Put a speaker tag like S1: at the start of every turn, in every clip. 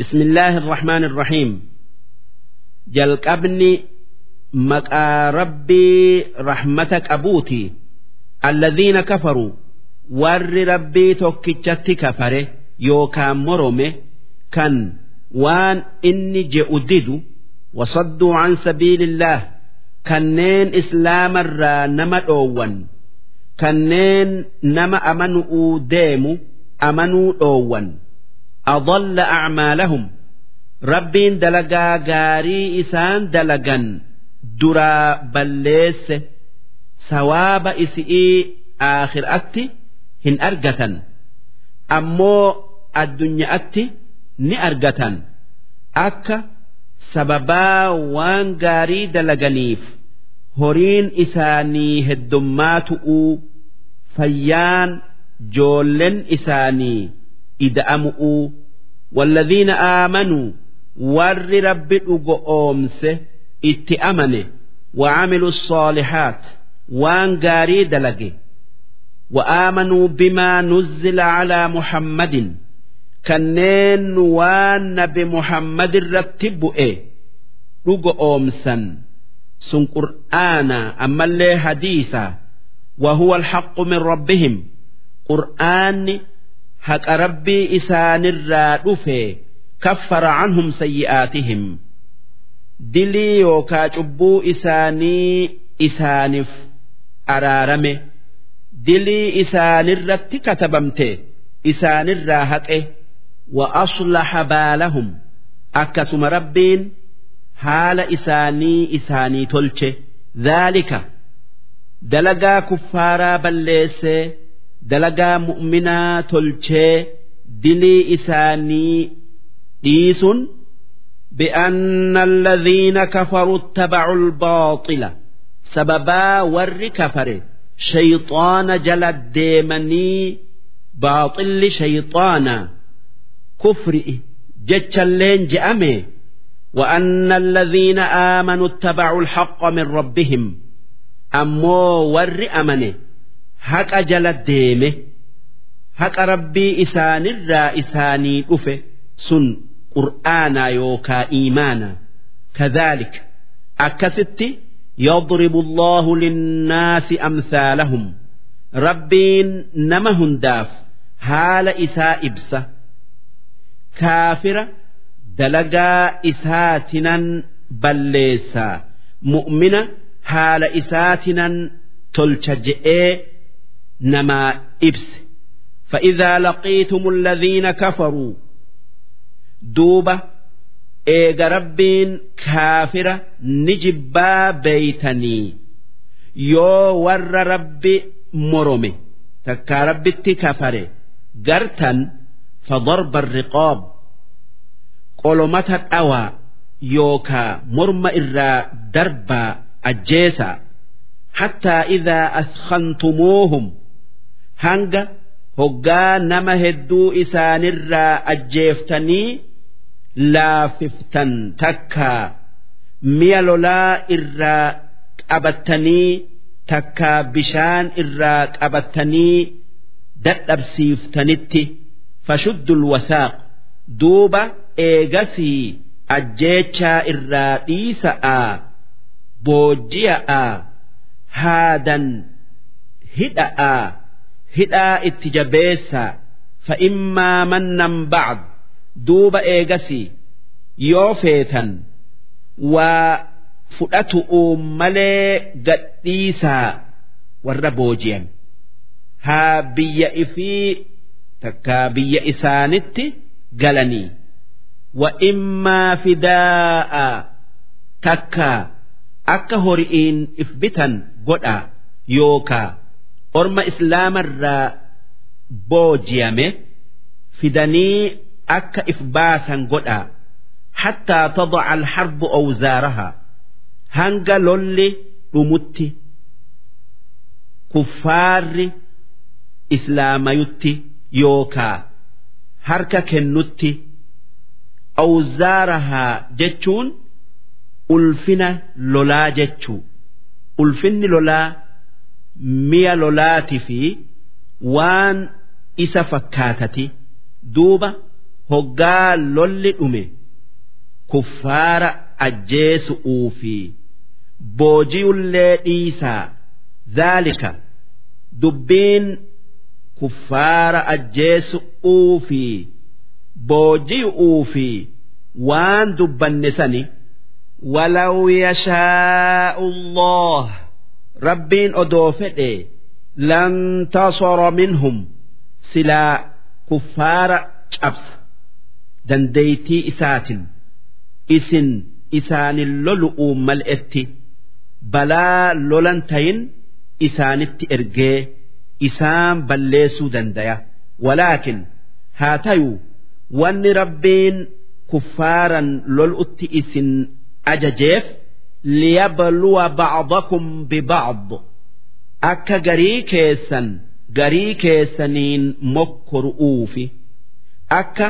S1: بسم الله الرحمن الرحيم jalqabni maqaa rabbii rahmata qabuuti alladhiina kafaruu warri rabbii tokkichatti kafare yookaan morome kan waan inni je'u didu wasadduu an sabiilillaah kanneen islaamarraa nama dhoowwan kanneen nama amanu'uu deemu amanuu dhoowwan adalla acmaalahum rabbiin dalagaa gaarii isaan dalagan duraa balleesse sawaaba isi'ii aakhiraatti hin argatan ammoo addunyaatti ni argatan akka sababaa waan gaarii dalaganiif horiin isaanii heddummaatu'uu fayyaan joollen isaanii ida'amu'uu والذين آمنوا warri rabbi dhugo oomse itti amane وعملوا الصالحات waan gaarii dalage وآمنوا بما نزل على محمد kanneen waan nabi muhammad irratti bu'e dhugo oomsan sun qur'aana ammallee hadiisa وهو الحق من ربهم قرآن haqa rabbii isaanirraa dhufe kaffara canhum sayyi'aatihim dilii yookaa cubbuu isaanii isaaniif araarame dilii isaanirratti katabamte isaanirraa haqe wa aslaha baalahum. Akkasuma rabbiin haala isaanii isaanii tolche. Dhaalika dalagaa kuffaaraa balleessee دلقا مؤمنا تلشه دلي إساني ديس بأن الذين كفروا اتبعوا الباطل سببا ور كفر شيطان جل الديمني باطل شيطانا كفر جتشلين جأمي وأن الذين آمنوا اتبعوا الحق من ربهم أمو ور أمنه حق جل الديمه حق ربي إسان الرا إساني أفه سن قرآنا يوكا إيمانا كذلك أكست يضرب الله للناس أمثالهم ربين نمهن داف هال إساء إبسة كافرة دلقا إساتنا بليسا مؤمنة هال إساتنا تلتجئ namaa ibse fa'idaa laqiitum alladhiina kafaruu duuba eega rabbiin kaafira ni jibbaa beeytanii yoo warra rabbi morome takkaa rabbitti kafare gartan fadarba riqoob qolomata dhawaa yookaa morma irraa darbaa ajjeesaa hattaa idaa askhantumuuhum hanga hoggaa nama hedduu isaanirraa ajjeeftanii laafiftan takkaa mi'a lolaa irraa qabattanii takkaa bishaan irraa qabattanii dadhabsiiftanitti fashuddul wasaaq. Duuba eegasii ajjeechaa irraa dhiisa'aa boojji'a'aa haadan hidha'aa hidhaa itti jabeessaa fa'immaa mannan ba'ad duuba eegasii yoo feetan waa fudhatu'uu malee gadhiisaa warra booji'an. Haa biyya ifii takkaa biyya isaanitti galanii. Wa immaa fidaa'a takkaa akka hori'iin if bitan godhaa yookaa orma islaamarraa booji'ame fidanii akka if baasan godhaa hattaa tadaca alharbu awzaarahaa hanga lolli dhumutti kuffaarri islaamayutti yookaa harka kennutti awzaarahaa jechuun ulfina lolaa jechuu. Ulfinni lolaa mi'a lolaati fi waan isa fakkaatati duuba hoggaa lolli dhume kuffaara ajjeesu'uu fi boojiyullee dhiisaa dhaalika dubbiin kuffaara ajjeesu'uu fi boojiyu'uu fi waan dubbanne sani ولو يشاء الله rabbiin odoo fedhe lan tasara minhum silaa kuffaara cabsa. Dandeeytii isaatin isin isaanin lolu'uu mal'etti balaa lolan tayin isaanitti ergee isaan balleessuu dandaya. Walaakin haa tayuu wanni rabbiin kuffaaran lol'utti isin ajajeef liyabluwa ba'dakum biba'd akka garii keessan garii keessaniin mokkoru'uufi. Akka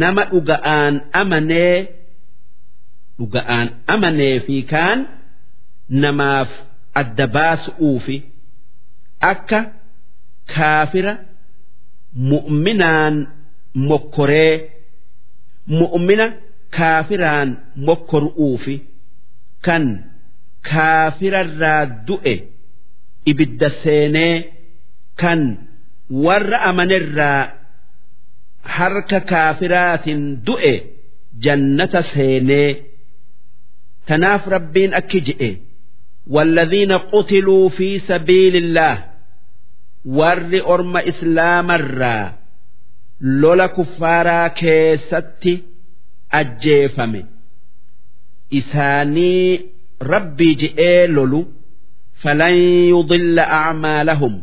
S1: nama dhuga'aan amanee dhuga'aan amanee fi kaan namaaf adda baasu'uufi. Akka kaafira mu'minaan mokkoree mu'mina kaafiraan mokkoru'uufi kan kaafirarraa du'e ibidda seenee kan warra amanirraa harka kaafiraatiin du'e jannata seenee tanaaf rabbiin akki je'e والذين قتلوا في سبيل الله ور أرم إسلام الرا لولا كفارا كيستي ajjeefame Isaanii rabbii je'ee lolu falan yudilla acmaalahum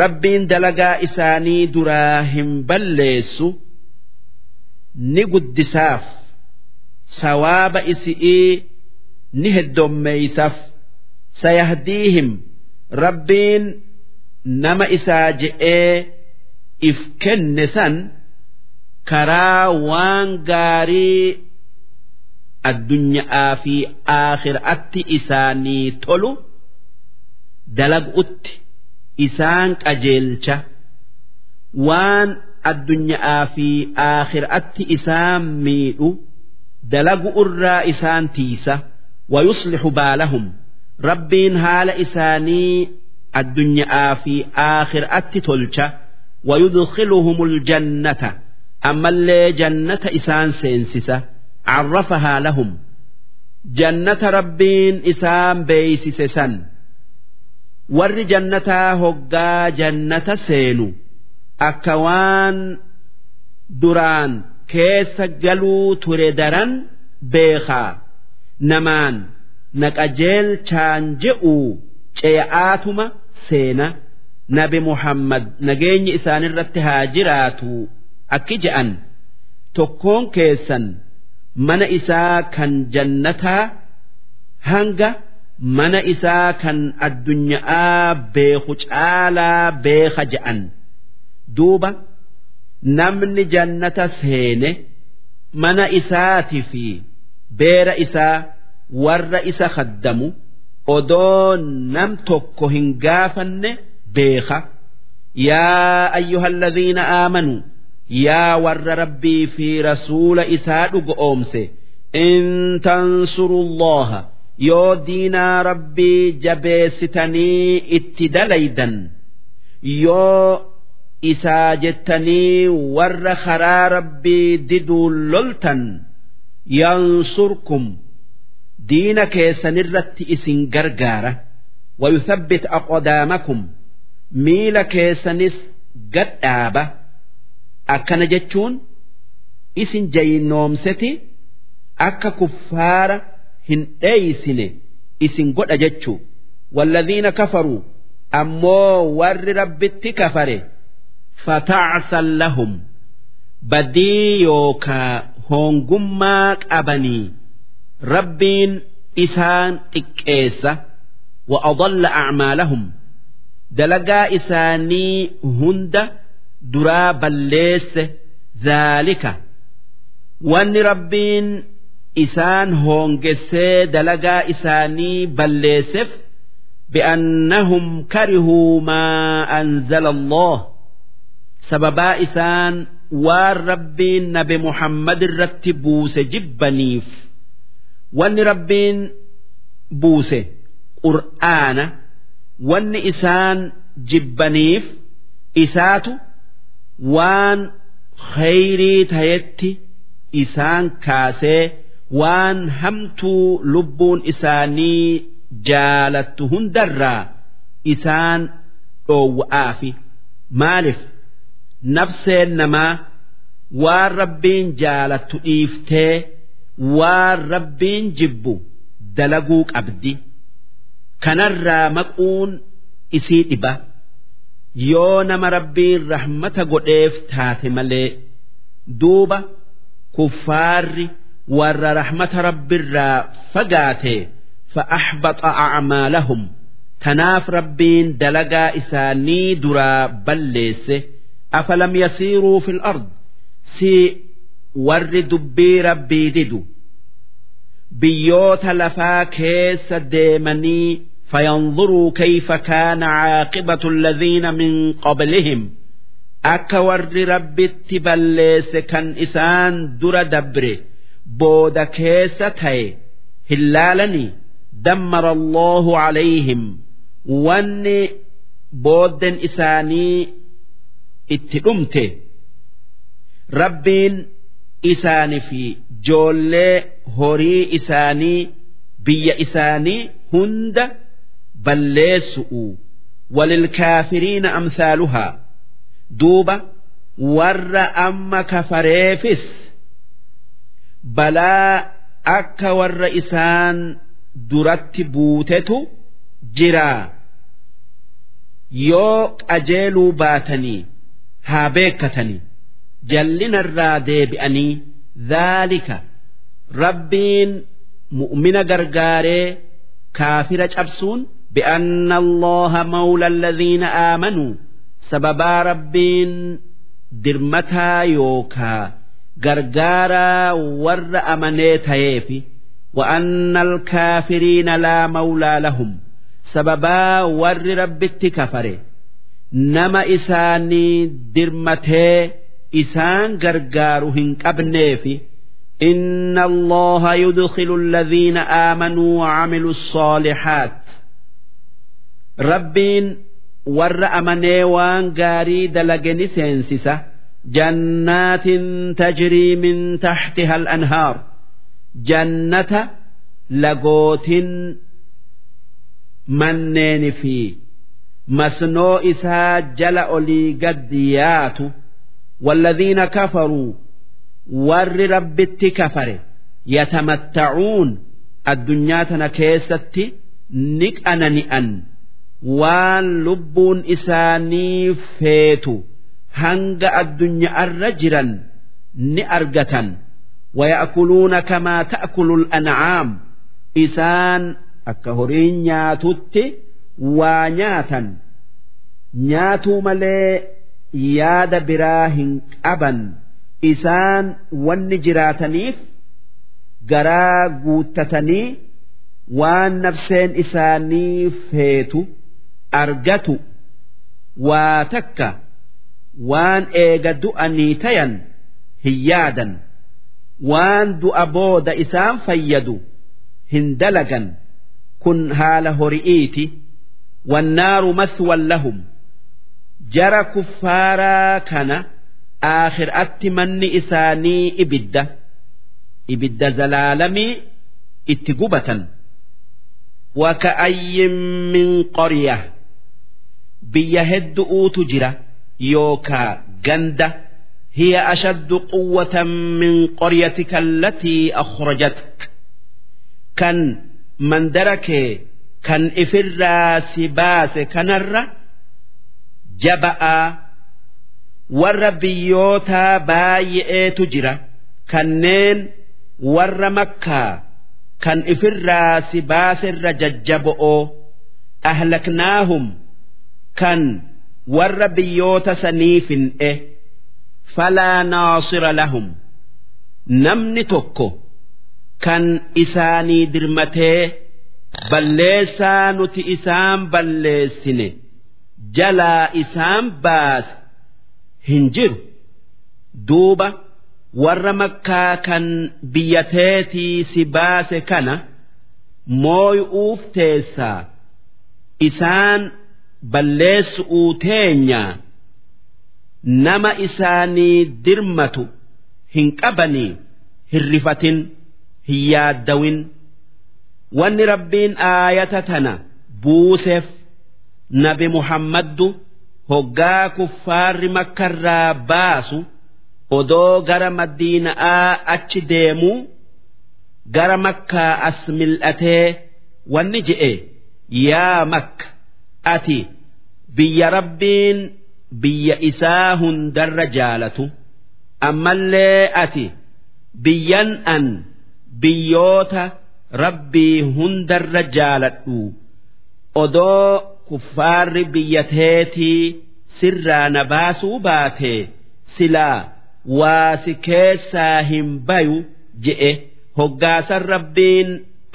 S1: rabbiin dalagaa isaanii duraa hin balleessu ni guddisaaf sawaaba isi'ii ni heddommeeysaaf sayahdiihim rabbiin nama isaa je'ee if kenne san karaa waan gaarii addunyaa fi aakhiraatti isaanii tolu dalaguutti isaan qajeelcha. Waan addunyaa fi aakhiraatti isaan miidhu dalagu irraa isaan tiisa. Wayuslixu baalahum. Rabbiin haala isaanii addunyaa fi aakhiraatti tolcha. Wayudkiluhum aljannata ammallee jannata isaan seensisa. Carrafahaa lahum jannata rabbiin isaan beeysise san warri jannataa hoggaa jannata seenu akka waan duraan keessa galuu ture daran beekaa namaan naqajeelchaan je'uu ce'aatuma seena nabi muhammad nageenyi isaanirratti haa jiraatu akki je'an tokkoon keessan mana isaa kan jannataa hanga mana isaa kan addunyaa beeku caalaa beeka je'an duuba namni jannata seene mana isaati fi beera isaa warra isa khaddamu odoo nam tokko hin gaafanne beeka. Yaa ayyuhalladhiina aamanuu yaa warra rabbii fi rasuula isaa dhugo oomse in tansurullaha yoo diinaa rabbii jabeessitanii itti dalaydan yoo isaa jettanii warra karaa rabbii diduu loltan yansurkum diina keessanirratti isin gargaara. Wayuthabbit aqdaamakum miila keessanis gadhaaba akkana jechuun isin jayinoomseti akka kuffaara hin dheeysine isin godha jechuu والذين كفروا ammoo warri rabbitti kafare fatacsan lahum badii yookaa hoongummaa qabanii rabbiin isaan xiqqeessa وأضل أعمالهم dalagaa isaanii hunda duraa balleesse zaalika. Wanni rabbiin isaan hoongessee dalagaa isaanii balleesseef bi'annahum karihuu maa anzala Allah sababaa isaan waan rabbiin nabe Muhammad irratti buuse jibbaniif. Wanni rabbiin buuse qur'aana wanni isaan jibbaniif isaatu waan khayrii tayetti isaan kaasee waan hamtuu lubbuun isaanii jaalattu hundarraa isaan dhoowwa'aafi. Maaliif? Nafseen namaa waan rabbiin jaalattu dhiiftee waan rabbiin jibbu dalaguu qabdi. Kanarraa maquun isii dhiba yoo nama rabbiin rahmata godheef taate malee duuba kuffaarri warra rahmata rabbirraa fagaate fa'axbaxa acmaalahum tanaaf rabbiin dalagaa isaanii duraa balleesse. Afalam yasiiruu fil ard? Si warri dubbii rabbii didu? Biyyoota lafaa keessa deemanii فينظروا كيف كان عاقبة الذين من قبلهم أكا ور ربي تبليس كان إسان در دبري بودا كيس تاي هلالني دمر الله عليهم واني بودن إساني اتلمته ربين إساني في جولي هوري إساني بي إساني هند balleessu'u walilkaafiriina amsaaluhaa duuba warra amma kafareefis balaa akka warra isaan duratti buutetu jiraa yoo qajeeluu baatanii haa beekkatanii jallinarraa deebi'anii dhaalika rabbiin mu'mina gargaaree kaafira cabsuun بأن الله مولى الذين آمنوا سببا ربين درمتا يوكا غرغارا ور أمنيت هيفي وأن الكافرين لا مولى لهم سببا ور ربت كفره نما إساني درمته إسان غرغارهن قبنيفي إن الله يدخل الذين آمنوا وعملوا الصالحات ربين ور أمني وان غاري دلقني سينسسة جنات تجري من تحتها الأنهار jannata lagootin manneeni fi masnoo isaa jala olii gaddi yaatu والذين كفروا ور ربت كفر يتمتعون الدنيا تنكيستي نك أنا نئن waan lubbuun isaanii feetu hanga addunyaa addunyaarra jiran ni argatan. Waya'kuluuna kamaa ta'kulu an'aam. Isaan akka horiin nyaatutti waa nyaatan. Nyaatuu malee yaada biraa hin qaban. Isaan wanni jiraataniif garaa guuttatanii waan nafseen isaanii feetu. إيجدو أنيتين هيادا waan du'a booda isaan fayyadu hin dalagan kun haala hori'iiti wannaaru maswan lahum jara kuffaaraa kana aakhiraatti manni isaanii ibidda ibidda zalaalamii itti gubatan وكأي من biyya hedduutu jira yookaa ganda hiya ashaddu quwwatan min qoryatika allatii akhrajatk kan mandara kee kan ifirraa si baase kanarra jaba'aa warra biyyootaa baay'eetu jira. Kanneen warra makkaa kan ifirraa si baaserra jajjabo'oo ahlaknaahum kan warra biyyoota sanii fin'e falaa naasira lahum namni tokko kan isaanii dirmatee balleessaa nuti isaan balleessine jalaa isaan baase hin jiru duuba warra makkaa kan biyyateetii si baase kana mooy'uuf teessaa isaan. Balleessu'uu teenya nama isaanii dirmatu hin qabanii hin rifatin hin yaaddawin. Wanni rabbiin aayata tana buuseef nabi muhammaddu hoggaa kuffaarri makkarraa baasu odoo gara madiina'aa achi deemuu gara makkaa as mil'atee wanni je'e yaa makka ati biyya rabbiin biyya isaa hundarra jaalatu. Ammallee ati biyyan an biyyoota rabbii hundarra jaaladhu. Odoo kuffaarri biyyateetii sirraa na baasuu baate silaa waasi keessaa hin bayu je'e. Hoggaasan rabbiin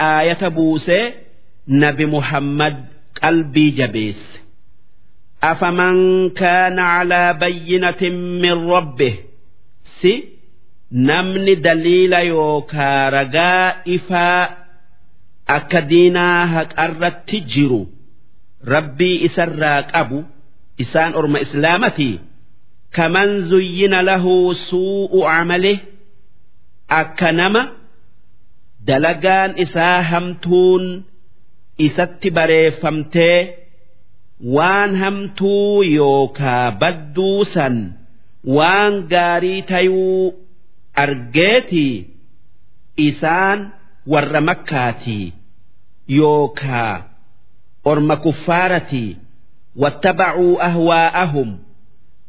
S1: aayata buusee nabi muhammad qalbii jabeesse calaa bayyinatin min rabbih si namni daliila yookaa ragaa ifaa akka diinaa haqarratti jiru rabbii isarraa qabu isaan orma islaamatii kaman zuyyina lahu suu'u camalih akka nama dalagaan isaa hamtuun isatti bareeffamtee waan hamtuu yookaa badduu san waan gaarii tayuu argeetii isaan warra makkaatii yookaa orma kuffaaratii wattabacuu ahwaa'ahum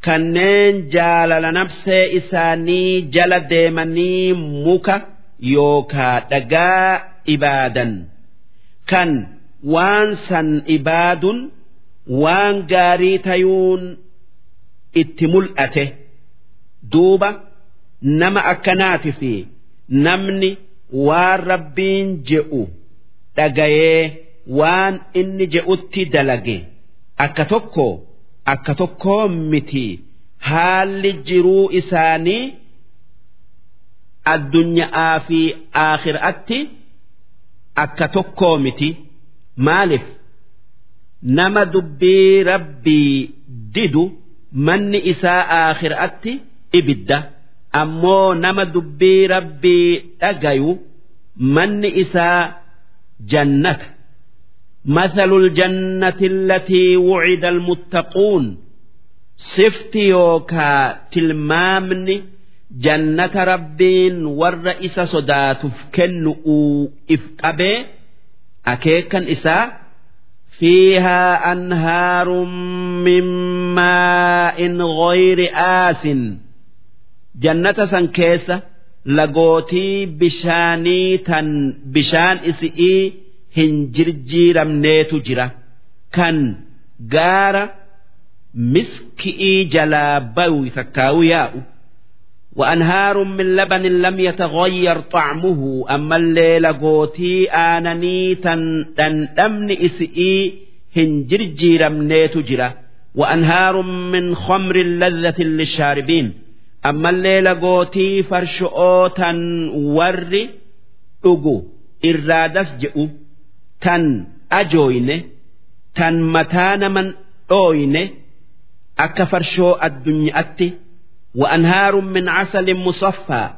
S1: kanneen jaalala nafsee isaanii jala deemanii muka yookaa dhagaa ibaadan kan waan san ibaadun waan gaarii tayuun itti mul'ate duuba nama akkanaati fi namni waan rabbiin je'u dhagayee waan inni je'utti dalage akka tokko akka tokkoo miti. Haalli jiruu isaanii addunyaa fi aakhiraatti akka tokkoo miti. Maaliif nama dubbii rabbii didu manni isaa aakhiraatti ibidda ammoo nama dubbii rabbii dhagayu manni isaa jannata مثل الجنة التي وعد المتقون صفت يوكا تلمامني جنة ربين والرئيس صدات فكنؤوا إفقبي أكيكا إساء فيها أنهار من ماء غير آس جنة سنكيسة لقوتي بشاني تن بشان إسئي hin jirjiiramneetu jira kan gaara miski'ii jalaa bayu takkaawu yaa'u وأنهار من لبن لم يتغير طعمه أما الليل قوتي آنني تن تن إسئي هنجرجي رمنيت جرا وأنهار من خمر لذة للشاربين أما الليل قوتي فرشؤوتا ور أجو إرادس جئو tan ajooyne tan mataa naman dhooyne akka farshoo addunyaatti وأنهار من عسل مصفى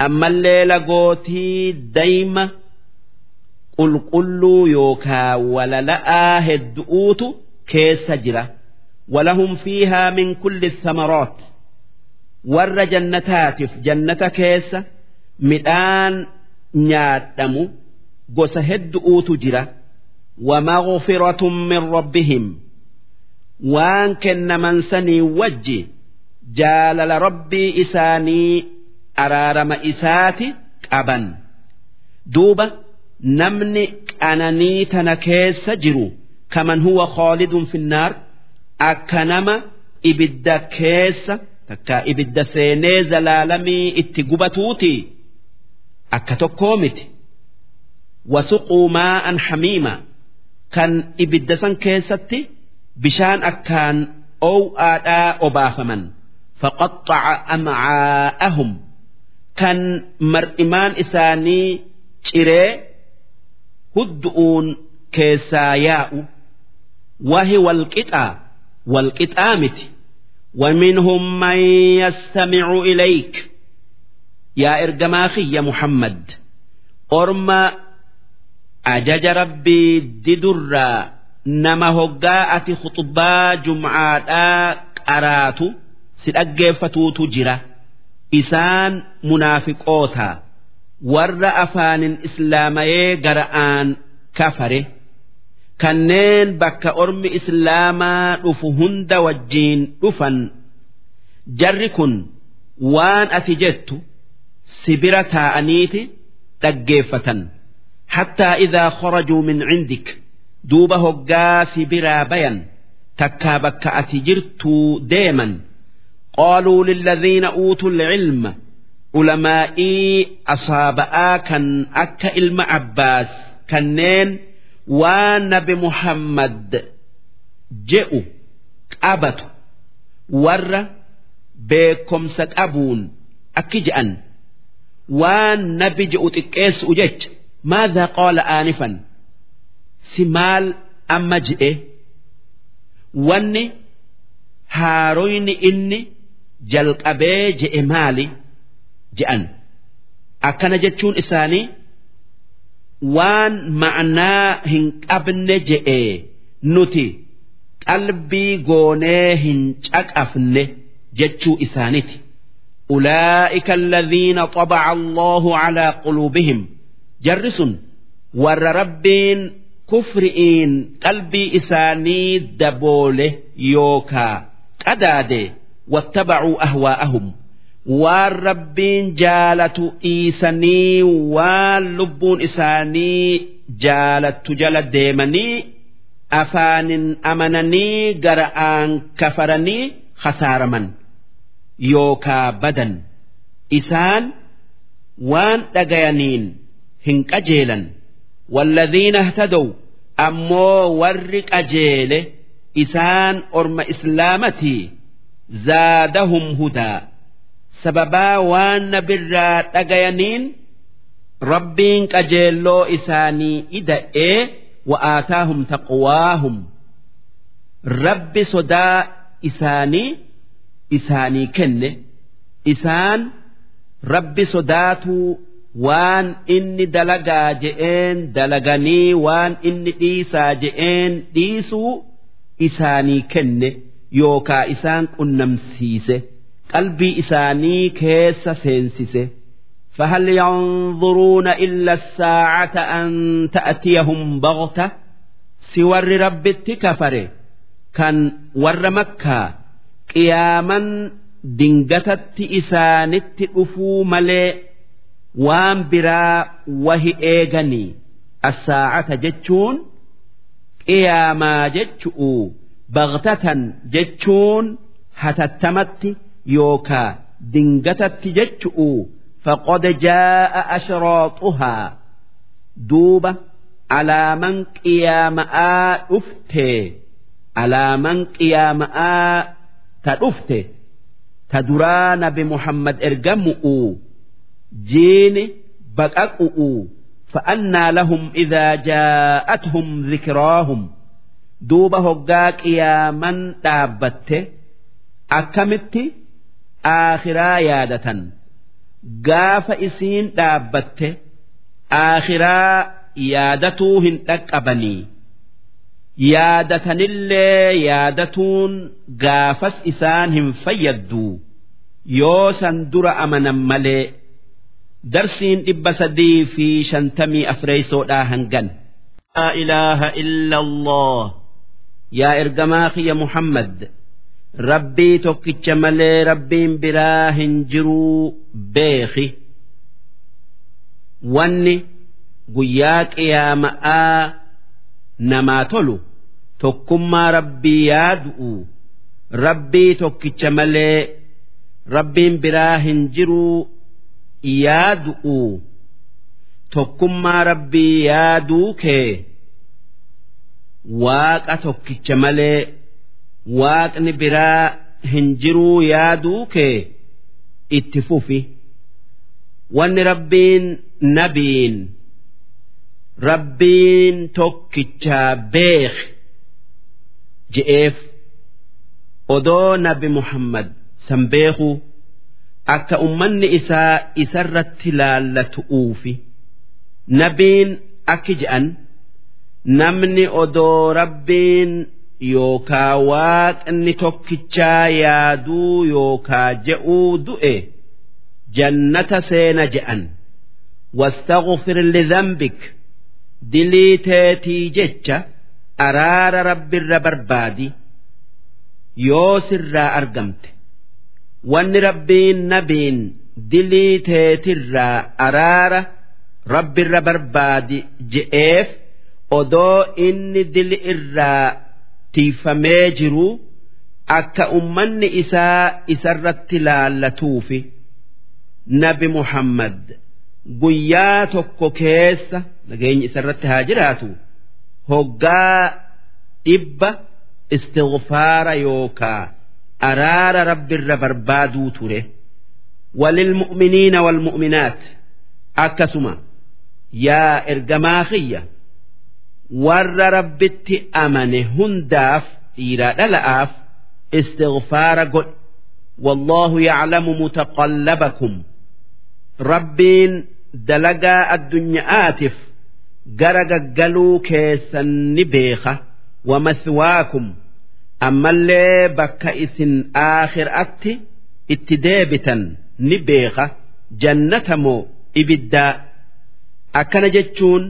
S1: أما الليلة قوتي دايما قل قلوا يوكا ولا لا هدؤوت كيس جرة ولهم فيها من كل الثمرات ور جنتات في جنة كيس مئان نياتمو gosa heddu'uutu jira wamaghfiratun min rabbihim waan kennaman sanii wajji jaalala rabbii isaanii araarama isaati qaban. Duuba namni qananii tana keessa jiru kaman huwa khoolidun finnaar akka nama ibidda keessa takka ibidda seenee zalaalamii itti gubatuuti. Akka tokkoo miti. Wasuquu maa'an hamiima kan ibidda san keessatti bishaan akkaan oow'aadhaa obaafaman. فقطع أمعاءهم كان مرئمان إساني ciree huddu'uun keessaa yaa'u wahi walqixaa walqixaa miti ومنهم من يستمع إليك يا إرجماخي يا محمد أرمى أجج ربي ددر نما هقاءة خطبا جمعة si dhaggeeffatuutu jira. Isaan munaafiqoota. Warra afaanin islaamayee gara'aan kafare. Kanneen bakka ormi islaamaa dhufu hunda wajjiin dhufan. Jarri kun waan ati jettu sibira taa'aniiti dhaggeeffatan. Hattaa idaa kharajuu min cindik duuba hoggaa sibiraa bayan. Takkaa bakka ati jirtuu deeman. Qaaluu lilladhiina uutuu lcilma ulamaa'ii asaaba'aa kan akka ilma abbaas kanneen waan nabi muhammad je'u qabatu warra beekomsa qabuun akki je'an waan nabi je'u xiqqeessu jecha maadhaa qaala aanifan si maal amma je'e wanni haaroyni inni jalqabee je'e maali je'an akkana jechuun isaanii waan ma'anaa hin qabne je'e nuti qalbii goonee hin caqafne jechuu isaaniti أولئك الذين طبع الله على قلوبهم جرس ور ربين كفرئين قلبي إساني دبوله يوكا قداده wattabacuu ahwaa'ahum waan rabbiin jaalatu dhiisanii waan lubbuun isaanii jaalattu jala deemanii afaanin amananii gara'aan kafaranii khasaaraman yookaa badan isaan waan dhagayaniin hin qajeelan walladhiina htadow ammoo warri qajeele isaan orma islaamatii zaadahum hudaa sababaa waan na birraa dhagayaniin rabbiin qajeelloo isaanii ida'ee wa'aataahum taqwaahum rabbi sodaa isaanii isaanii kenne isaan rabbi sodaatuu waan inni dalagaa je'een dalaganii waan inni dhiisaa je'een dhiisuu isaanii kenne. yookaa isaan qunnamsiise. qalbii isaanii keessa seensise فهل ينظرون إلا الساعة أن تأتيهم بغتة سور رب التكفر كان ور مكة قياما دنجتت إسانت أفو ملي وان برا وهي إيغني الساعة جتشون قياما جتشؤ baqtatan jechuun hatattamatti yookaa dingatatti jechu'u faqad jaa'a ashraaxuhaa. Duuba alaaman qiyaama'aa dhufte alaaman qiyaama'aa ta dhufte ta duraa nabi muhammad ergamu'u jiini baqaqu'u fa'annaa lahum idaa jaa'athum dhikraahum. دوب هقا قياما دابته أكمت aakhiraa yaadatan gaafa isiin dhaabbatte aakhiraa yaadatuu hin dhaqqabanii yaadatanillee yaadatuun gaafas isaan hin fayyaddu yoo san dura amanan malee darsiin dhibba sadii fi shantamii afreeysoodhaa hangan laa ilaaha illa allah yaa ergamaa kiyya muhammad rabbii tokkicha malee rabbiin biraa hin jiruu beeki. Wanni guyyaa qiyaama'aa namaa tolu tokkummaa rabbii yaadu'u rabbii tokkicha malee rabbiin biraa hin jiruu yaadu'u tokkummaa rabbii yaaduu kee waaqa tokkicha malee waaqni biraa hin jiruu yaaduu kee itti fufi. Wanni rabbiin nabiin rabbiin tokkichaa beek je'eef odoo nabi muhammad san beekuu akka ummanni isaa isarratti laallatu'uufi nabiin akki je'an namni odoo rabbiin yookaa waaqni tokkichaa yaaduu yookaa je'uu du'e jannata seena je'an واستغفر لذنبك dilii teetii jecha araara rabbirra barbaadi yoo sirraa argamte wanni rabbiin nabiin dilii teetirraa araara rabbirra barbaadi je'eef odoo inni dili irraa tiifamee jiru akka ummanni isaa isarratti laallatuufi nabi muhammad guyyaa tokko keessa nageenyi isarratti haa jiraatu hoggaa dhibba istighfaara yookaa araara rabbirra barbaaduu ture. Walilmu'miniina walmu'minaat akkasuma yaa ergamaa kiyya warra rabbitti amane hundaaf dhiiraa dhala'aaf istighfaara godhe wallaahu yaclamu mutaqallabakum. Rabbiin dalagaa addunyaa'aatiif gara gaggaluu keessan ni beeka. Wamathwaakum ammallee bakka isin aakhiraatti itti deebitan ni beeka. Jannatamoo ibiddaa. Akkana jechuun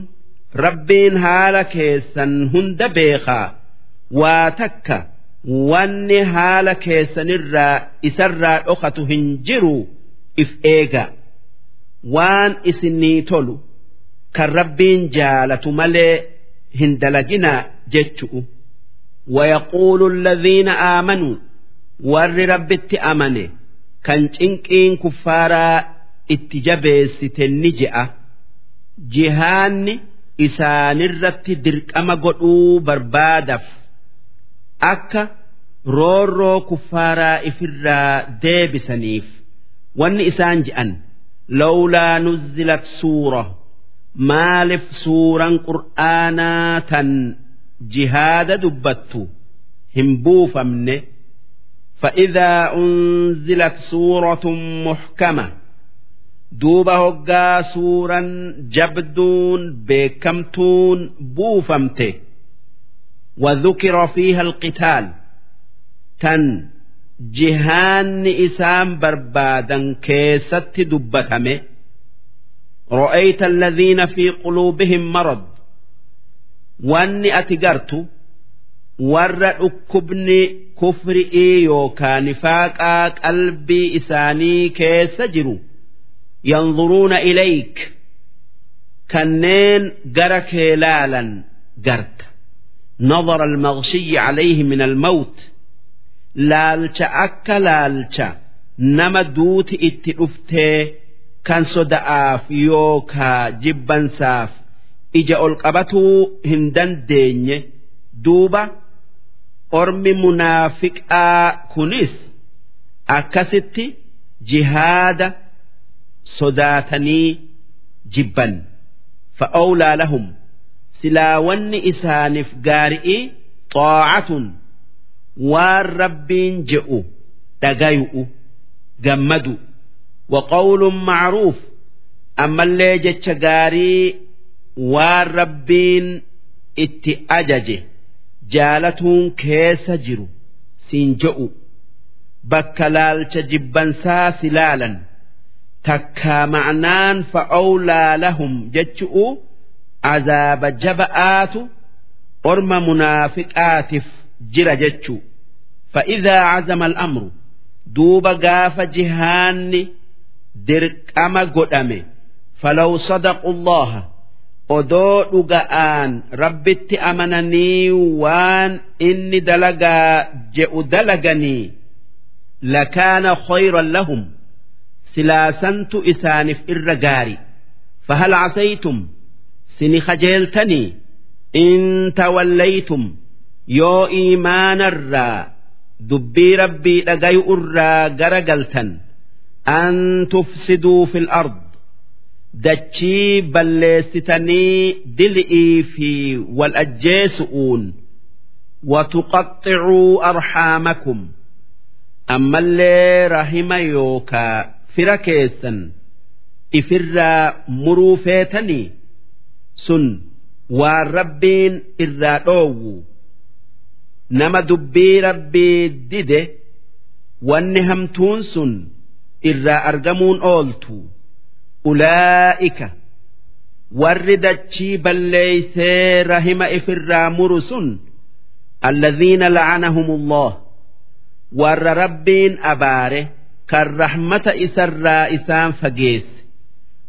S1: rabbiin haala keessan hunda beekaa. Waa takka wanni haala keessanirraa isarraa dhokatu hin jiru if eega. waan isinii tolu kan rabbiin jaalatu malee hin dalaginaa jechu'u. Wayaquulu alladhiina aamanuu warri rabbitti amane kan cinqiin kuffaaraa itti jabeessite ni je'a. Jihaanni isaanirratti dirqama godhuu barbaadaf akka roorroo kuffaaraa ifirraa deebisaniif wanni isaan je'an lawlaa nuzzilat suura maaliif suuran qur'aanaa tan jihaada dubbattu hin buufamne? Fa'idaa unzilat suuratun muhkama دوب هقا سورا جبدون بكمتون بوفمته وذكر فيها القتال تن jihaanni isaan barbaadan keessatti dubbatame رأيت الذين في قلوبهم مرض wanni ati gartu warra dhukkubni kufri'ii yookaan nifaaqaa qalbii isaanii keessa jiru yanzuruuna ilayk kanneen gara kee laalan garta nadara almaqshiyyi calayhi min almawt laalcha akka laalcha nama duuti itti dhuftee kan soda'aaf yookaa jibbansaaf ija ol qabatuu hin dandeenye duuba ormi munaafiqaa kunis akkasitti jihaada sodaatanii jibban. Fa'awlaa lahum silaa wanni isaaniif gaari'i xaacatun waan rabbiin je'u dhagayu'u gammadu. Waqawluun macruuf ammallee jecha gaarii waan rabbiin itti ajaje jaalatuun keessa jiru siin je'u. Bakka laalcha jibbansaa si laalan takkaa ma'naan fa'awlaa lahum jechu'u azaaba jaba'aatu orma munaafiqaatiif jira jechuu. Fa'idaa cazama al'amru duuba gaafa jihaanni dirqama godhame falaw sadaqu allaha odoo dhuga'aan rabbitti amananii waan inni dalagaa je'u dalaganii lakaana khayran lahum silaasantu isaaniif irra gaari fahal casaytum sini kajeeltanii in tawallaytum yoo iimaanarraa dubbii rabbii dhagayu irraa gara galtan an tufsiduu fil ard dachii balleessitanii dil'ii fi wal ajjeesu'uun وتقطعوا أرحامكم أما اللي رحم يوكا fira keessan ifirraa muruu feetanii sun waan rabbiin irraa dhoowwu nama dubbii rabbii dide wanni hamtuun sun irraa argamuun ooltu ulaa'ika warri dachii balleeysee rahima ifirraa muru sun alladhiina la'anahumullah warra rabbiin abaare. kan rahmata isarraa isaan fageesse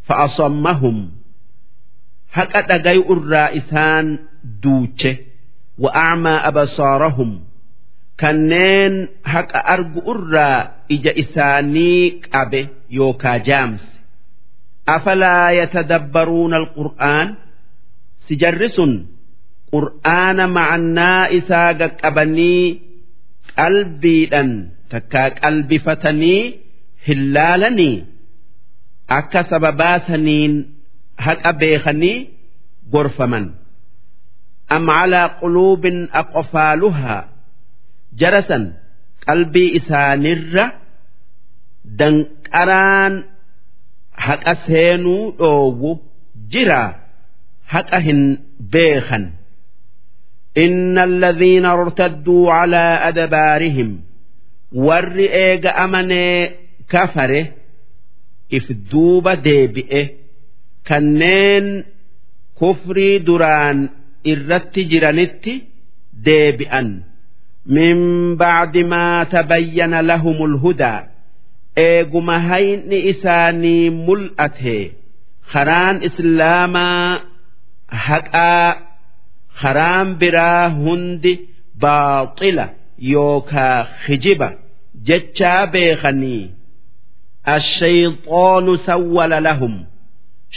S1: fa'asammahum. Haqa dhagayuurraa isaan duuche wa'aamaa abasaarahum. Kanneen haqa arguurraa ija isaanii qabe yookaa jaamse. Afalaa yatadabbaruuna alqur'aan? Si jarri sun qur'aana macannaa isaa qaqqabanii qalbiidhan takkaa qalbifatanii hin laalanii akka sababaasaniin haqa beekanii gorfaman am calaa quluubin aqfaaluhaa jarasan qalbii isaanirra danqaraan haqa seenuu dhoowwu jiraa haqa hin beekan إن الذين ارتدوا على أدبارهم warri eega amanee kafare if duuba deebi'e kanneen kufrii duraan irratti jiranitti deebi'an. Min ba'di maa tabayyana lahumul hudaa eeguma hayni isaanii mul'ate. Karaan islaamaa haqaa karaan biraa hundi baaxila yookaa hijiba jechaa beekanii ashayxaanu sawwala lahum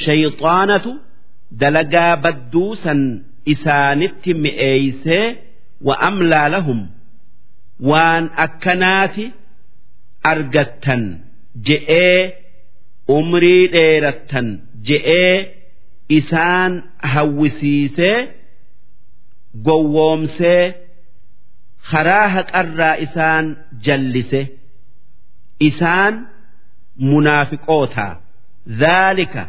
S1: shayxaanatu dalagaa badduusan isaanitti mi'eeysee wa amlaa lahum waan akkanaati argattan je'ee umrii dheerattan je'ee isaan hawwisiisee gowwoomsee karaa haqarraa isaan jallise isaan munaafiqootaa dhaalika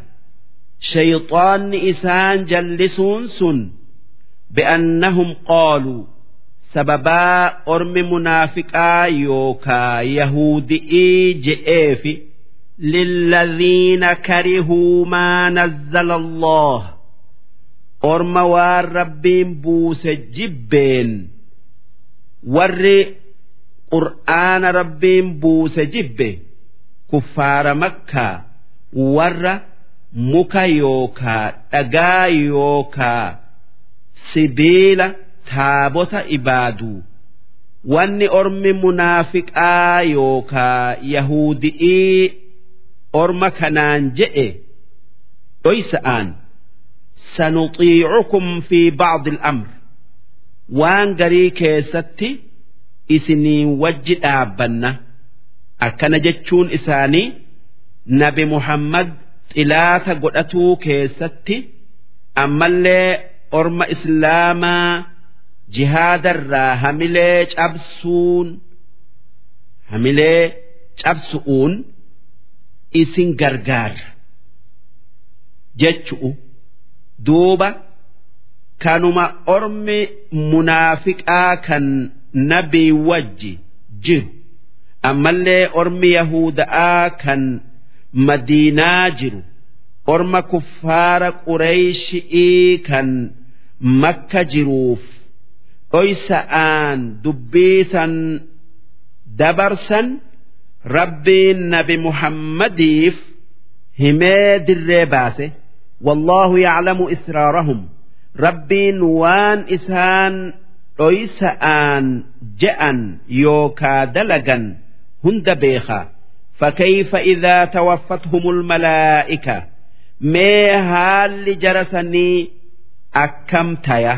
S1: shayxaanni isaan jallisuun sun bi'annahum qaaluu sababaa ormi munaafiqaa yookaa yahudi'ii je'eefi للذين كرهوا ما نزل الله orma waan rabbiin buuse jibbeen warri qur'aana rabbiin buuse jibbe kuffaara makkaa warra muka yookaa dhagaa yookaa sibiila taabota ibaadu wanni ormi munaafiqaa yookaa yahuudi'ii orma kanaan je'e dhoysa'aan sanuxiicukum fi bacdi alamri waan garii keessatti isiniin wajji dhaabbanna akkana jechuun isaanii nabi muhammad xilaata godhatuu keessatti ammallee orma islaamaa jihaadarraa hamilee cabsuun hamilee cabsu'uun isin gargaara jechu'u duuba. Kanuma ormi munaafiqaa kan nabii wajji jiru. Ammallee ormi yahuda'aa kan madiinaa jiru. Orma kuffaara qureeyshii kan makka jiruuf. Dhoysa'aan dubbiisan dabarsan rabbiin nabi muhammadiif himee dirree baase rabbiin waan isaan dhoysa'aan je'an yookaa dalagan hunda beeka fakkeeyfa idaa tawaffathumul malaa'ika? Mee haalli jarasanii akkam taya?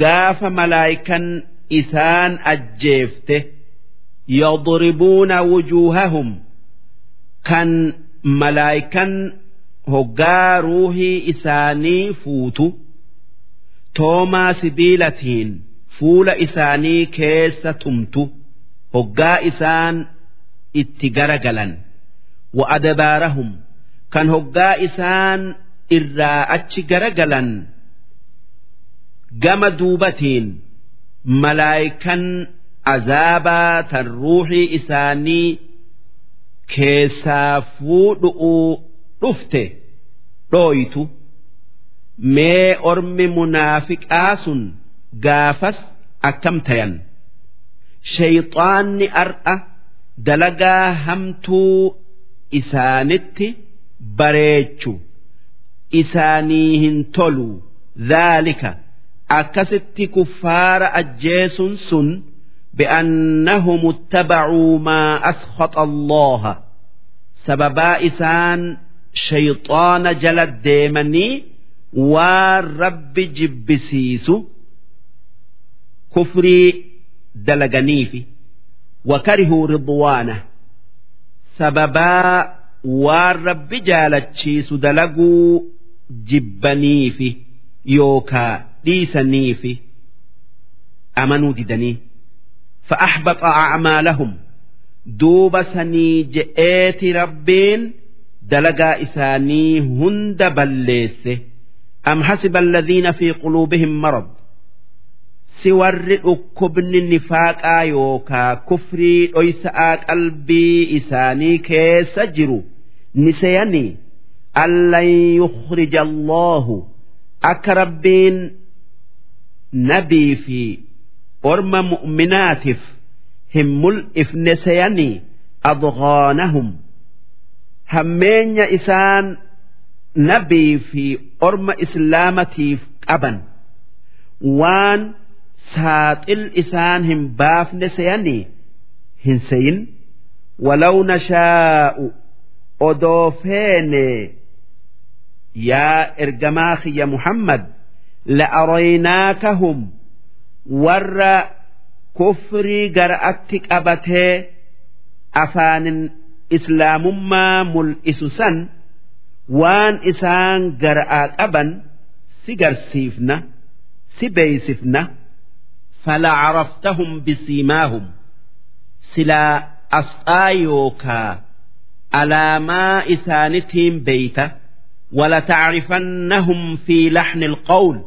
S1: Gaafa malaa'ikan isaan ajjeefte yadribuuna wujuuhahum. Kan malaa'ikan hoggaa ruuhii isaanii fuutu toomaa sibiilatiin fuula isaanii keessa tumtu hoggaa isaan itti garagalan wa'adabaarahum kan hoggaa isaan irraa achi garagalan gama duubatiin malaayikan azaabaa tan ruuxii isaanii keessaa fuudhu'uu dhufte dhooytu. mee ormi munaafiqaa sun gaafas akkam tayan shayxaanni ar'a dalagaa hamtuu isaanitti bareechu isaanii hin tolu dhaalika akkasitti kuffaara ajjeesun sun بأنهم اتبعوا ما أسخط الله سببا إسان شيطان جلد ديمني والرب جبسيس كفري دلغنيفي وكرهوا رضوانه سببا والرب جالتشيس دلقوا جبنيفي يوكا ديسنيفي أمنوا ددني فأحبط أعمالهم دوب سني جئات ربين دلقا إساني هند am hasiba alladhiina fi quluubihim marad si warri dhukkubni nifaaqaa yookaa kufrii dhoysa'aa qalbii isaanii keessa jiru ni seeyanii allan yukhrija allaahu akka rabbiin nabii fi orma mu'minaatiif hin mul'ifne seeyanii adghaanahum hammeenya isaan nabii fi orma islaamatiif qaban waan saaxil isaan hin baafne seyanii hin seyin walaw nashaa'u odoo feene yaa ergamaa kiyya muhammad la'araynaakahum warra kufrii gara'atti qabatee afaanin islaamummaa mul'isu san waan isaan gara'aa qaban si garsiifna si beeysifna فلعرفتهم بسيماهم سلا أسطايوكا على ما إسانتهم بيتا ولتعرفنهم في لحن القول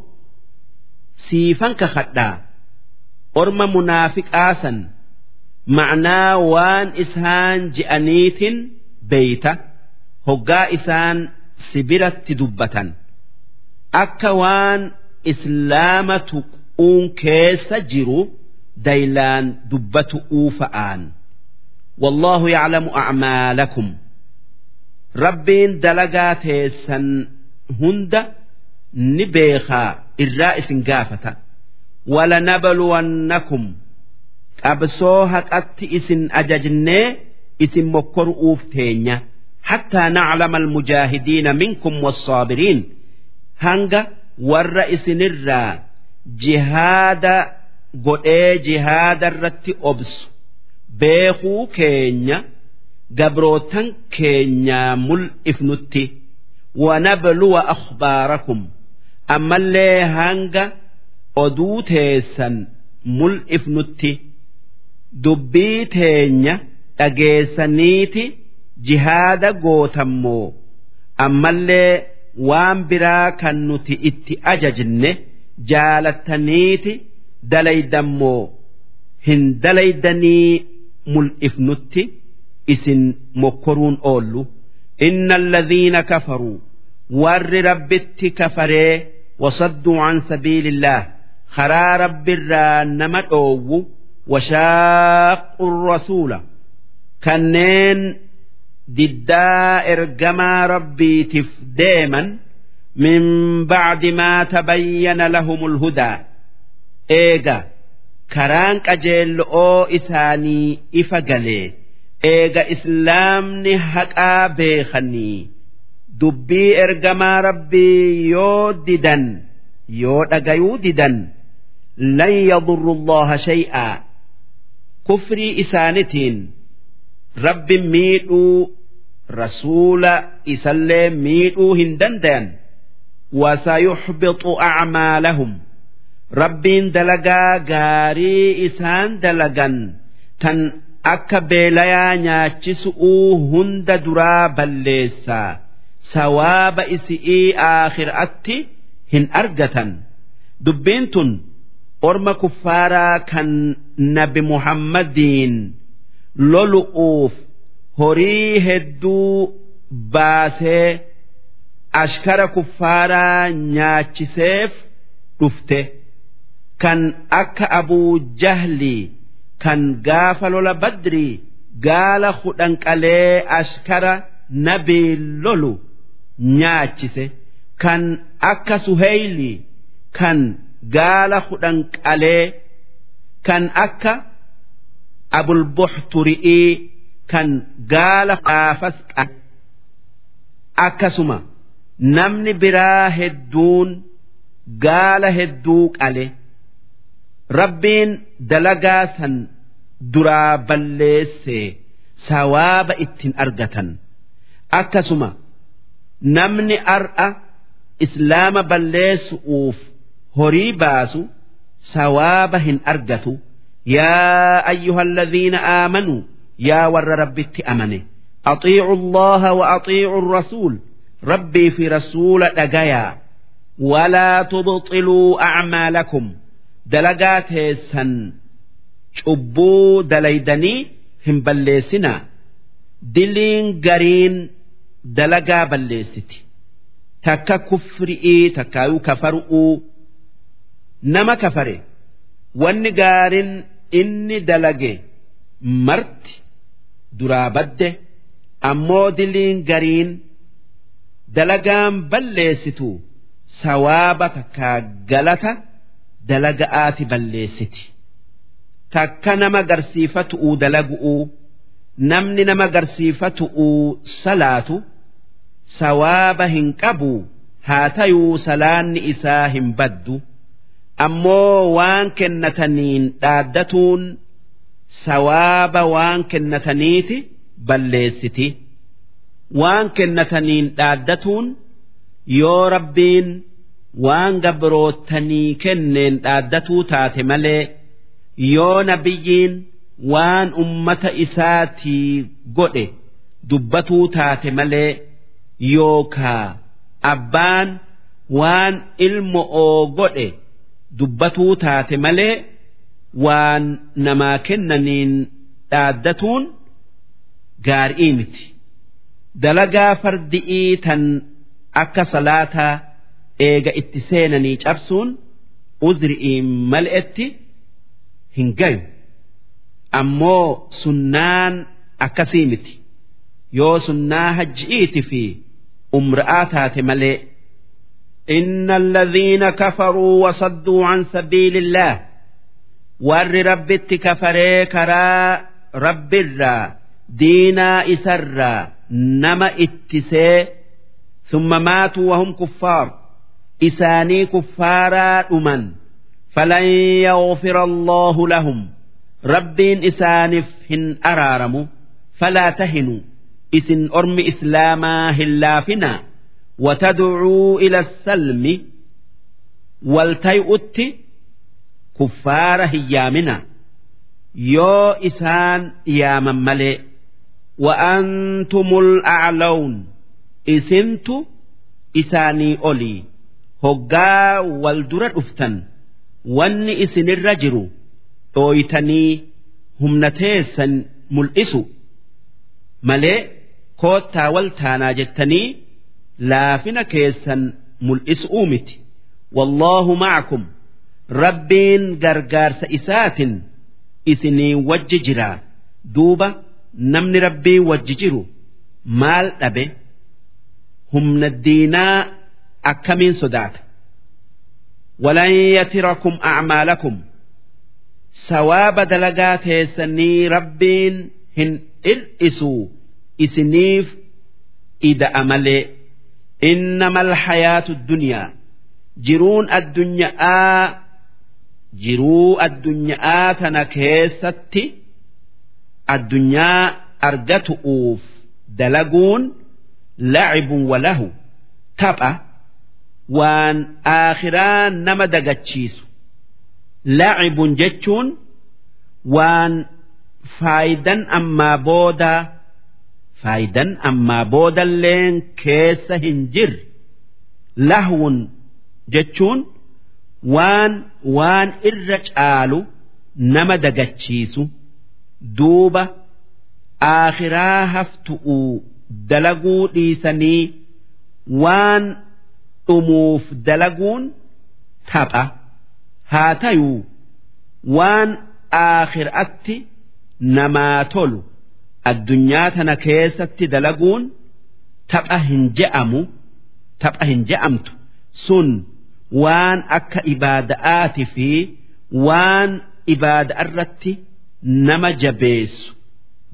S1: سيفا كخدا orma munaafiqaasan ma'naa waan isaan je'aniitin beeyta hoggaa isaan si biratti dubbatan. Akka waan islaama tuquun keessa jiru daylaan dubbatu uufa'aan. Wallaahu yaclamu acmaalakum. Rabbiin dalagaa teessan hunda ni beekaa irraa isin gaafata. Walanabluwannakum qabsoo haqatti isin ajajnee isin mokkoru'uuf teenya. Hattaa naclama almujaahidiina minkum wassaabiriin hanga warra isinirraa jihaada godhee jihaada irratti obsu beekuu keenya gabrootan keenyaa mul'ifnutti wanabluwa akhbaarakum ammallee hanga oduu teessan mul'ifnutti dubbii teenya dhageessaniiti jihaada gootammoo ammallee waan biraa kan nuti itti ajajne jaalattaniiti dalaydammoo hin dalaydanii mul'ifnutti isin mokkoruun oollu. Inna alladhiina kafaruu warri rabbitti kafaree wasadduu an sabiilillaah karaa rabbirraa nama dhoowwu washaaqu rasuula kanneen diddaa ergamaa rabbiitiif deeman min bacdi maa tabayyana lahumul hudaa eega karaan qajeello'oo isaanii ifa galee eega islaamni haqaa beekanii dubbii ergamaa rabbii yoo didan yoo dhagayuu didan lan yadurru allaha shay'aa kufrii isaanitiin rabbi miidhuu rasuula isallee miidhuu hin dandayan wasayuxbixu acmaalahum rabbiin dalagaa gaarii isaan dalagan. Tan akka beelayaa nyaachisu'uu hunda duraa balleessaa sawaaba isi'ii aakhiraatti hin argatan. Dubbiin tun orma kuffaaraa kan nabi muhammadiin lolu'uuf horii hedduu baasee ashkara kuffaaraa nyaachiseef dhufte. Kan akka abuu jahlii kan gaafa lola badrii gaala hudhan qalee ashkara nabii lolu nyaachise. Kan akka suheylii kan gaala hudhan qalee kan akka abulbuxturi'ii kan gaala gaafas qabe akkasuma namni biraa hedduun gaala hedduu qale rabbiin dalagaa san duraa balleessee sawaaba ittiin argatan akkasuma namni ar'a islaama balleessu'uuf horii baasu sawaaba hin argatu. Yaa ayyuhalladhiina aamanuu warra rabbitti amane. Axiicu allaha wa axiicu rasuul. Rabbii fi rasuula dhagayaa. Walaa tubxiluu acmaalakum dalagaa teessan cubbuu dalaydanii hin balleessinaa. Diliin gariin dalagaa balleessiti. Takka kufri'ii takkaayuu kafaru'uu. Nama kafare. Wanni gaariin inni dalage marti duraa badde ammoo diliin gariin dalagaan balleessitu sawaaba takkaa galata dalaga'aati balleessiti. Takka nama garsiifatu'uu dalagu'uu namni nama garsiifatu'uu salaatu sawaaba hin qabu haa tayuu salaanni isaa hin baddu ammoo waan kennataniin dhaaddatuun sawaaba waan kennataniiti balleessiti. Waan kennataniin dhaaddatuun yoo rabbiin waan gabrootanii kenneen dhaaddatuu taate malee yoo nabiyyiin waan ummata isaatii godhe dubbatuu taate malee yookaa abbaan waan ilmo oo godhe dubbatuu taate malee waan namaa kennaniin dhaaddatuun gaarii miti dalagaa fardi'ii tan akka salaataa eega itti seenanii cabsuun uzri'iin mal'etti hin gayu ammoo sunnaan akkasii miti yoo sunnaa hajji'iiti fi umra'aa taate malee إن الذين كفروا وصدوا عن سبيل الله warri rabbitti kafaree karaa rabbirraa diinaa isarraa nama ittisee summa maatuu wahum kuffaar. Isaanii kuffaaraa dhuman. Falan yawfira allaahu lahum. Rabbiin isaaniif hin araaramu. Falaa tahinu. Isin ormi islaamaa hin laafinaa watadcuu ila salmi. Waltay'utti kuffaara hin yaamina yoo isaan yaaman malee wa'antumul aclawun isintu isaanii olii. Hoggaa wal dura dhuftan wanni isinirra jiru dhooytanii humna teessan mul'isu. Malee koottaa wal taanaa jettanii laafina keessan mul'isu'uu miti. Wallaahu macakum rabbiin gargaarsa isaatin isinii wajji jira. Duuba namni rabbii wajji jiru maal dhabe? Humna diinaa akkamiin sodaata? Walan yatirakum acmaalakum sawaaba dalagaa teessanii rabbiin hin dhir'isuu isiniif ida'a malee. Innama alhayaatu dunyaa jiruun addunyaa jiruu addunyaa tana keessatti addunyaa argatu'uuf dalaguun lacibun walahu tapha waan aakhiraa nama dagachiisu. Lacibun jechuun waan faayidan ammaa booda faayidan ammaa boodalleen keessa hin jirre. Lahuun jechuun waan waan irra caalu nama dagachiisu duuba aakhiraa haftu'uu dalaguu dhiisanii waan dhumuuf dalaguun tapha. Haa tayuu waan aakhiraatti namaa tolu addunyaa tana keessatti dalaguun tapha hin je'amu tapha hin je'amtu. Sun waan akka ibaada'aati fi waan ibaada'a irratti nama jabeessu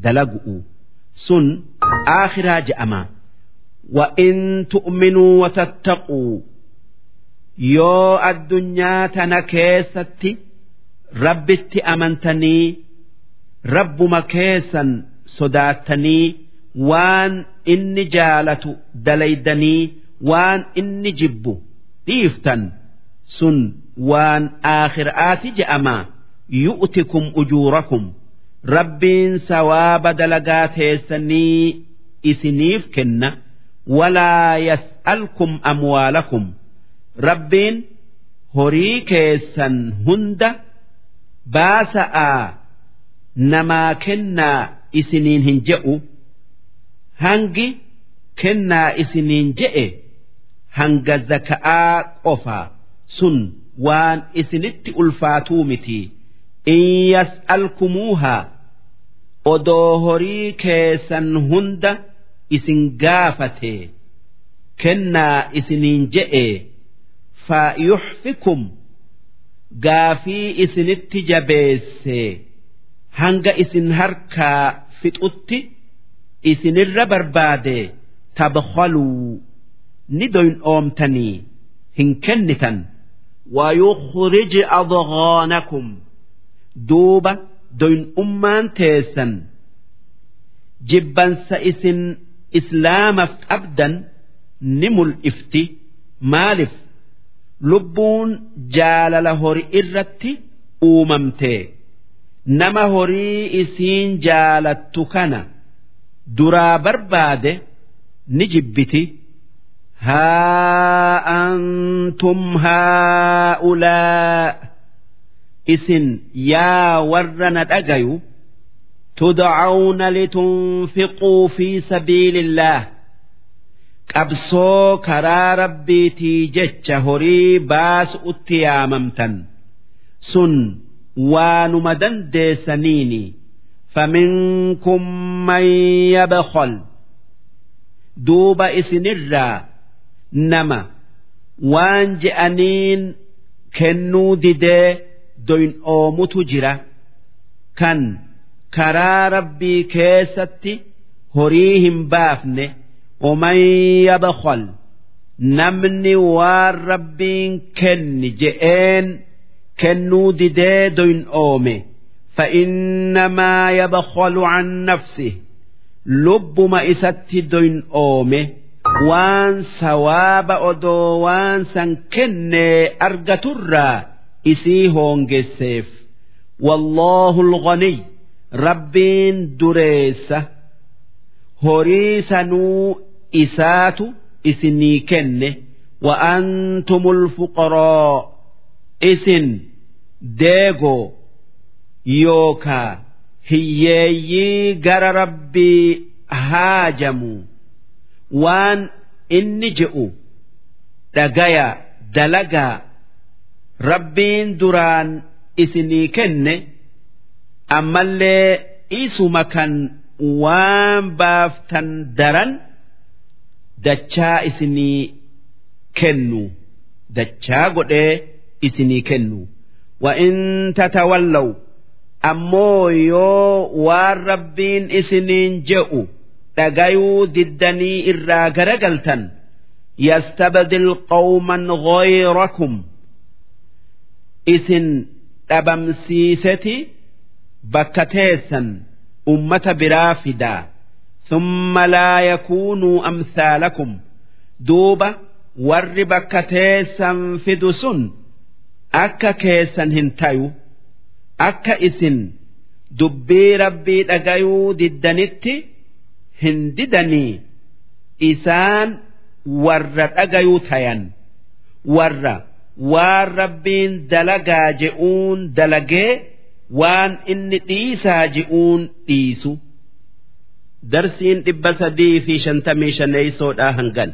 S1: dalagu'u sun aakhiraa je'ama وإن تؤمنوا وتتقوا yoo addunyaa tana keessatti rabbitti amantanii rabbuma keessan sodaattanii waan inni jaalatu dalaydanii waan inni jibbu dhiiftan sun waan aakhiraati je'ama yu'tikum ujuurakum rabbiin sawaaba dalagaa teessanii isiniif kenna walaa yas'alkum amwaalakum rabbiin horii keessan hunda baasa'aa namaa kennaa isiniin hin je'u hangi kennaa isiniin je'e hanga zaka'aa qofa. Sun waan isinitti ulfaatuu miti. In yas'alkumuuhaa odoo horii keessan hunda isin gaafate. Kennaa isiniin je'e faayuxfikum gaafii isinitti jabeesse. Hanga isin harkaa fixutti isinirra barbaade tabkaluu ni doynoomtanii hin kennitan ويخرج أضغانكم دوبة دوين أمان تيسن جبا سئسن إسلام أبدا نمل إفتي مالف lubbuun jaalala horii irratti uumamte nama horii isiin jaalattu kana duraa barbaade ni haa antum haa'ulaa isin yaa warra na dhagayu tudcawna litunfiquu fi sabiilillaah qabsoo karaa rabbiitii jecha horii baasu'utti yaamamtan sun waanuma dandeessaniini faminkum man yabkhal duuba isinirraa nama waan je'aniin kennuu didee doynoomutu jira kan karaa rabbii keessatti horii hin baafne ومن يبخل نمني والربين كن جئين كنو ديدين أومي فإنما يبخل عن نفسه لب ما إسات دين أومي وان سواب أدو وان سنكن أرجتر إسي هونجسيف والله الغني ربين دريسه horii sanuu isaatu isinii kenne wa antumul fuqaroo isin deegoo yookaa hiyyeeyyii gara rabbii haajamu waan inni je'u dhagaya dalagaa rabbiin duraan isinii kenne ammallee isuma kan waan baaftan daran dachaa isinii kennu dachaa godhee isinii kennu wa'in tatawallaw ammoo yoo waan rabbiin isiniin je'u. Dhagayuu diddanii irraa garagaltan. Yastabdil qawman ghayrakum. Isin dhabamsiiseti bakka teessan ummata biraa fidaa thumma laa yakuunuu amthaalakum duuba warri bakka teessan fidu sun akka keessan hin tayu. Akka isin dubbii rabbii dhagayuu diddanitti hin didanii isaan warra dhagayuu tayan. Warra waan rabbiin dalagaa je'uun dalagee waan inni dhiisaa je'uun dhiisu. Darsiin dhibba sadii fi shantamii shaneeysoodhaa hangan